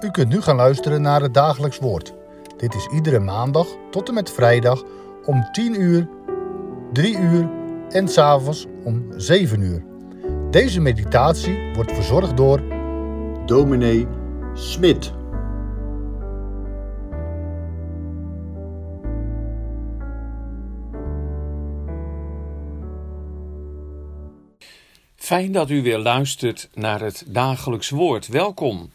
U kunt nu gaan luisteren naar het dagelijks woord. Dit is iedere maandag tot en met vrijdag om 10 uur, 3 uur en s'avonds om 7 uur. Deze meditatie wordt verzorgd door dominee Smit. Fijn dat u weer luistert naar het dagelijks woord. Welkom.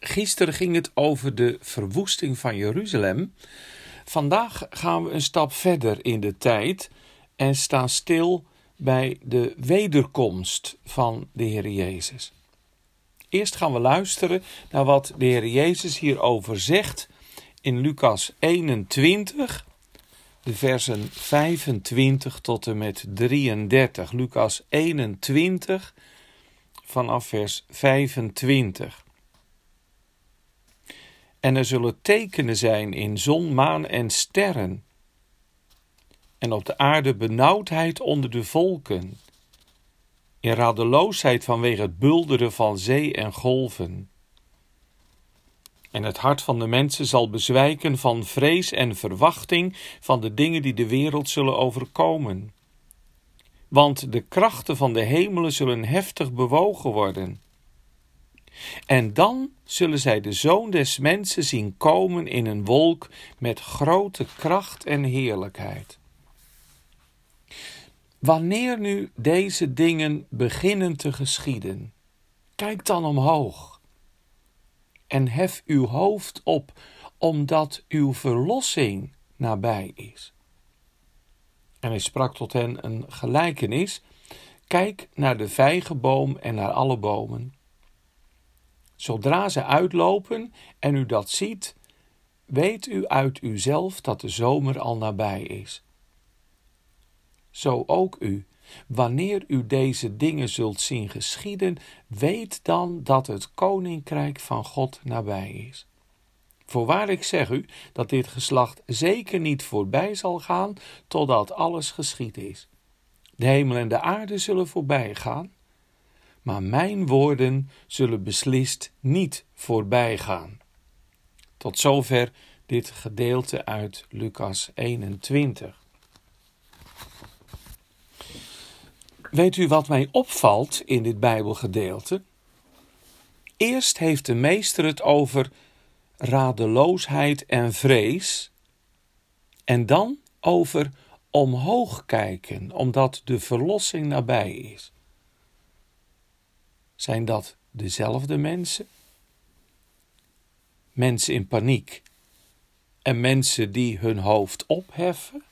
Gisteren ging het over de verwoesting van Jeruzalem. Vandaag gaan we een stap verder in de tijd en staan stil bij de wederkomst van de Heer Jezus. Eerst gaan we luisteren naar wat de Heer Jezus hierover zegt in Lucas 21, de versen 25 tot en met 33. Lucas 21 vanaf vers 25. En er zullen tekenen zijn in zon, maan en sterren. En op de aarde benauwdheid onder de volken. In radeloosheid vanwege het bulderen van zee en golven. En het hart van de mensen zal bezwijken van vrees en verwachting van de dingen die de wereld zullen overkomen. Want de krachten van de hemelen zullen heftig bewogen worden. En dan zullen zij de zoon des mensen zien komen in een wolk met grote kracht en heerlijkheid. Wanneer nu deze dingen beginnen te geschieden, kijk dan omhoog en hef uw hoofd op, omdat uw verlossing nabij is. En hij sprak tot hen een gelijkenis: Kijk naar de vijgenboom en naar alle bomen. Zodra ze uitlopen en u dat ziet, weet u uit uzelf dat de zomer al nabij is. Zo ook u. Wanneer u deze dingen zult zien geschieden, weet dan dat het koninkrijk van God nabij is. Voorwaar ik zeg u dat dit geslacht zeker niet voorbij zal gaan totdat alles geschied is. De hemel en de aarde zullen voorbij gaan, maar mijn woorden zullen beslist niet voorbij gaan. Tot zover dit gedeelte uit Lucas 21. Weet u wat mij opvalt in dit Bijbelgedeelte? Eerst heeft de meester het over radeloosheid en vrees, en dan over omhoog kijken, omdat de verlossing nabij is. Zijn dat dezelfde mensen? Mensen in paniek en mensen die hun hoofd opheffen?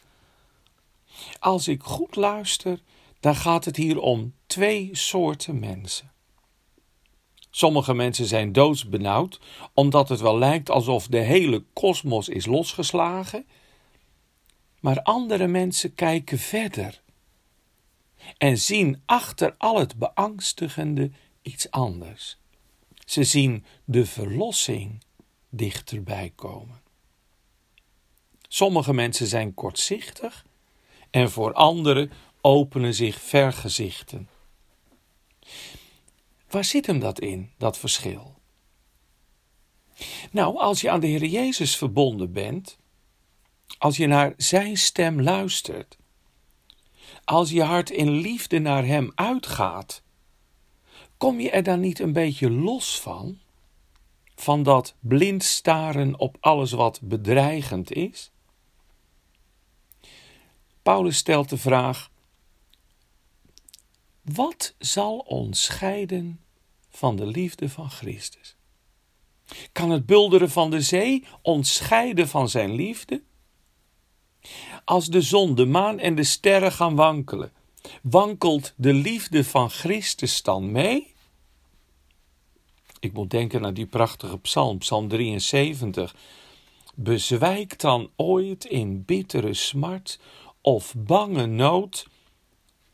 Als ik goed luister, dan gaat het hier om twee soorten mensen. Sommige mensen zijn doodsbenauwd, omdat het wel lijkt alsof de hele kosmos is losgeslagen. Maar andere mensen kijken verder en zien achter al het beangstigende iets anders. Ze zien de verlossing dichterbij komen. Sommige mensen zijn kortzichtig en voor anderen openen zich vergezichten. Waar zit hem dat in, dat verschil? Nou, als je aan de Heer Jezus verbonden bent, als je naar Zijn stem luistert, als je hart in liefde naar Hem uitgaat, kom je er dan niet een beetje los van? Van dat blind staren op alles wat bedreigend is? Paulus stelt de vraag: wat zal ons scheiden van de liefde van Christus? Kan het bulderen van de zee ons scheiden van zijn liefde? Als de zon, de maan en de sterren gaan wankelen, wankelt de liefde van Christus dan mee? Ik moet denken aan die prachtige psalm, psalm 73. Bezwijk dan ooit in bittere smart of bange nood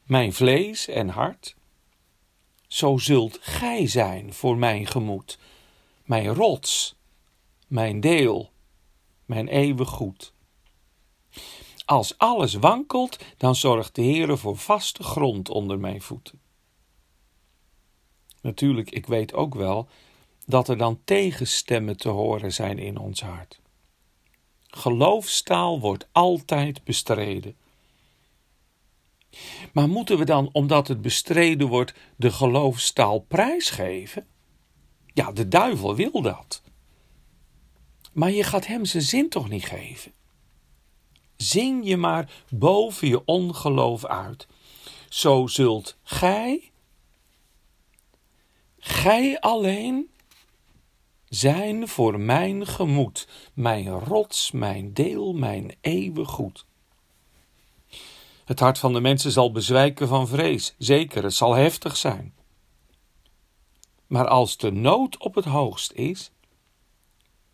mijn vlees en hart? Zo zult gij zijn voor mijn gemoed, mijn rots, mijn deel, mijn eeuwig goed. Als alles wankelt, dan zorgt de Heere voor vaste grond onder mijn voeten. Natuurlijk, ik weet ook wel dat er dan tegenstemmen te horen zijn in ons hart. Geloofstaal wordt altijd bestreden. Maar moeten we dan, omdat het bestreden wordt, de geloofstaal prijsgeven? Ja, de duivel wil dat. Maar je gaat hem zijn zin toch niet geven? Zing je maar boven je ongeloof uit. Zo zult gij, gij alleen, zijn voor mijn gemoed, mijn rots, mijn deel, mijn eeuwig goed. Het hart van de mensen zal bezwijken van vrees, zeker, het zal heftig zijn. Maar als de nood op het hoogst is,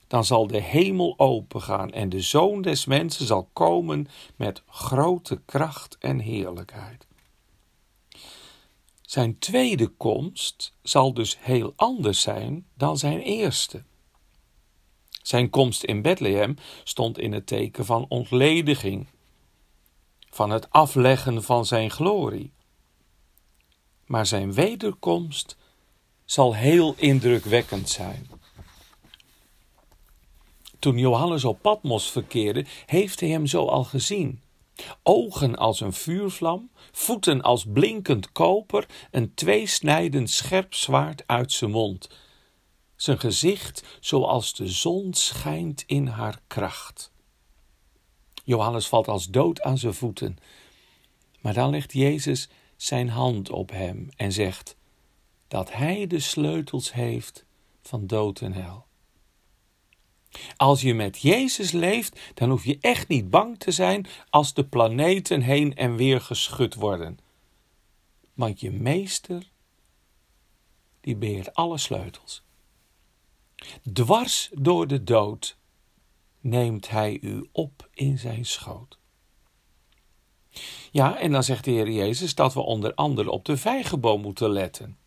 dan zal de hemel opengaan en de zoon des mensen zal komen met grote kracht en heerlijkheid. Zijn tweede komst zal dus heel anders zijn dan zijn eerste. Zijn komst in Bethlehem stond in het teken van ontlediging, van het afleggen van zijn glorie. Maar zijn wederkomst zal heel indrukwekkend zijn. Toen Johannes op Patmos verkeerde, heeft hij hem zo al gezien. Ogen als een vuurvlam, voeten als blinkend koper, een tweesnijdend scherp zwaard uit zijn mond. Zijn gezicht zoals de zon schijnt in haar kracht. Johannes valt als dood aan zijn voeten. Maar dan legt Jezus zijn hand op hem en zegt dat hij de sleutels heeft van dood en hel. Als je met Jezus leeft, dan hoef je echt niet bang te zijn als de planeten heen en weer geschud worden. Want je meester, die beheert alle sleutels. Dwars door de dood neemt hij u op in zijn schoot. Ja, en dan zegt de Heer Jezus dat we onder andere op de vijgenboom moeten letten.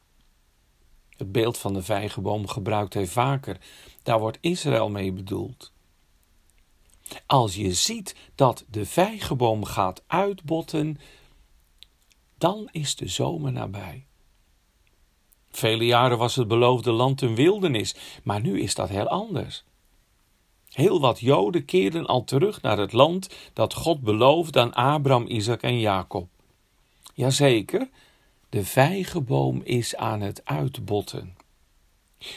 Het beeld van de vijgenboom gebruikt hij vaker. Daar wordt Israël mee bedoeld. Als je ziet dat de vijgenboom gaat uitbotten, dan is de zomer nabij. Vele jaren was het beloofde land een wildernis, maar nu is dat heel anders. Heel wat Joden keerden al terug naar het land dat God beloofde aan Abraham, Isaac en Jacob. Jazeker, de vijgenboom is aan het uitbotten.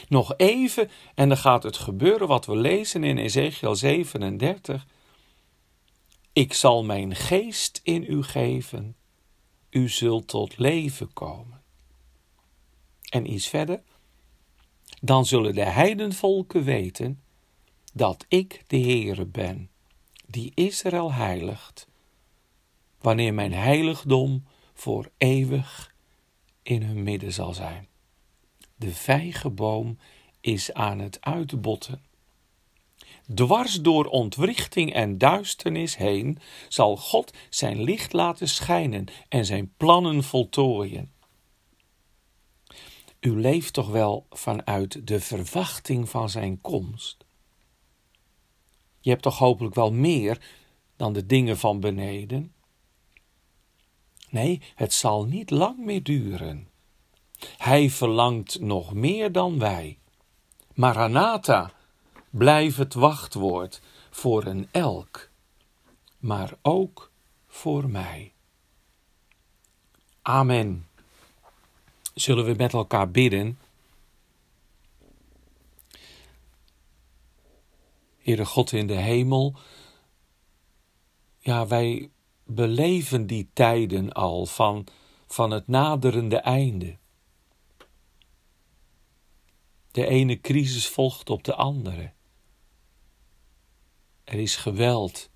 Nog even en dan gaat het gebeuren wat we lezen in Ezekiel 37. Ik zal mijn geest in u geven, u zult tot leven komen. En iets verder. Dan zullen de heidenvolken weten dat ik de Heere ben, die Israël heiligt, wanneer mijn heiligdom voor eeuwig in hun midden zal zijn. De vijgenboom is aan het uitbotten. Dwars door ontwrichting en duisternis heen zal God zijn licht laten schijnen en zijn plannen voltooien. U leeft toch wel vanuit de verwachting van zijn komst. Je hebt toch hopelijk wel meer dan de dingen van beneden? Nee, het zal niet lang meer duren. Hij verlangt nog meer dan wij. Maranatha, blijf het wachtwoord voor een elk, maar ook voor mij. Amen. Zullen we met elkaar bidden? Heere God in de hemel, ja, wij beleven die tijden al van, van het naderende einde. De ene crisis volgt op de andere. Er is geweld.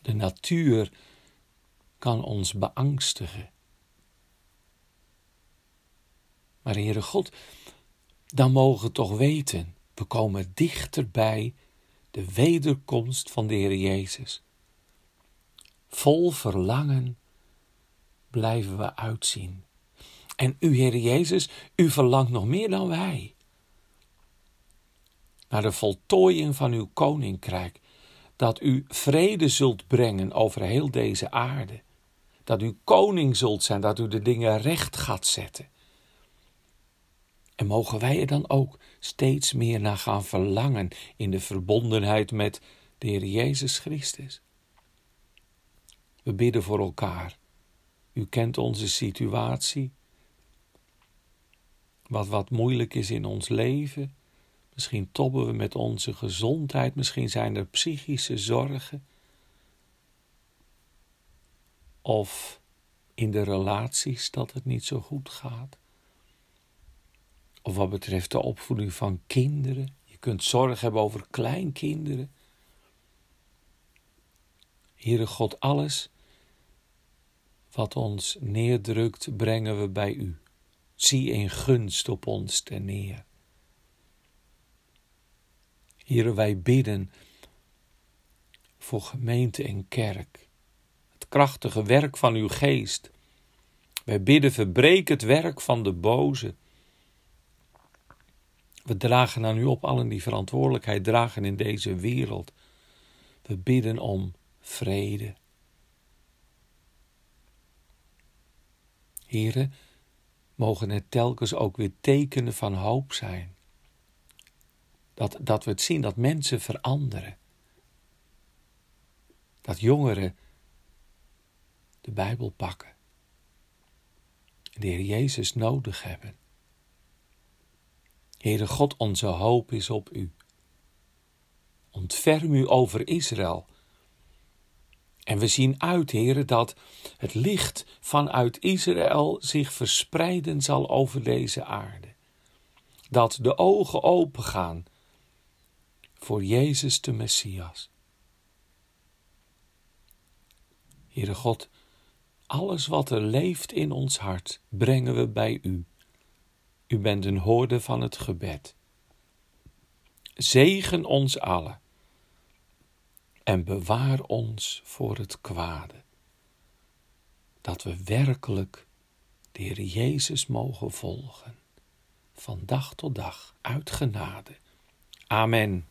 De natuur kan ons beangstigen. Maar Heere God, dan mogen we toch weten, we komen dichterbij de wederkomst van de Heer Jezus. Vol verlangen blijven we uitzien. En u, Heer Jezus, u verlangt nog meer dan wij. Naar de voltooiing van uw koninkrijk, dat u vrede zult brengen over heel deze aarde. Dat u koning zult zijn, dat u de dingen recht gaat zetten. En mogen wij er dan ook steeds meer naar gaan verlangen in de verbondenheid met de Heer Jezus Christus. We bidden voor elkaar. U kent onze situatie. Wat wat moeilijk is in ons leven. Misschien tobben we met onze gezondheid. Misschien zijn er psychische zorgen. Of in de relaties dat het niet zo goed gaat. Of wat betreft de opvoeding van kinderen. Je kunt zorg hebben over kleinkinderen. Heere God, alles wat ons neerdrukt, brengen we bij U. Zie in gunst op ons ten neer. Heere, wij bidden voor gemeente en kerk. Het krachtige werk van uw geest. Wij bidden, verbreek het werk van de boze. We dragen aan u op allen die verantwoordelijkheid dragen in deze wereld. We bidden om vrede. Heren, mogen het telkens ook weer tekenen van hoop zijn. Dat, dat we het zien dat mensen veranderen. Dat jongeren de Bijbel pakken. De Heer Jezus nodig hebben. Heere God, onze hoop is op U. Ontferm U over Israël en we zien uit, heren, dat het licht vanuit Israël zich verspreiden zal over deze aarde. Dat de ogen opengaan voor Jezus de Messias. Heere God, alles wat er leeft in ons hart, brengen we bij U. U bent een hoorde van het gebed. Zegen ons allen en bewaar ons voor het kwade. Dat we werkelijk de Heer Jezus mogen volgen, van dag tot dag uit genade. Amen.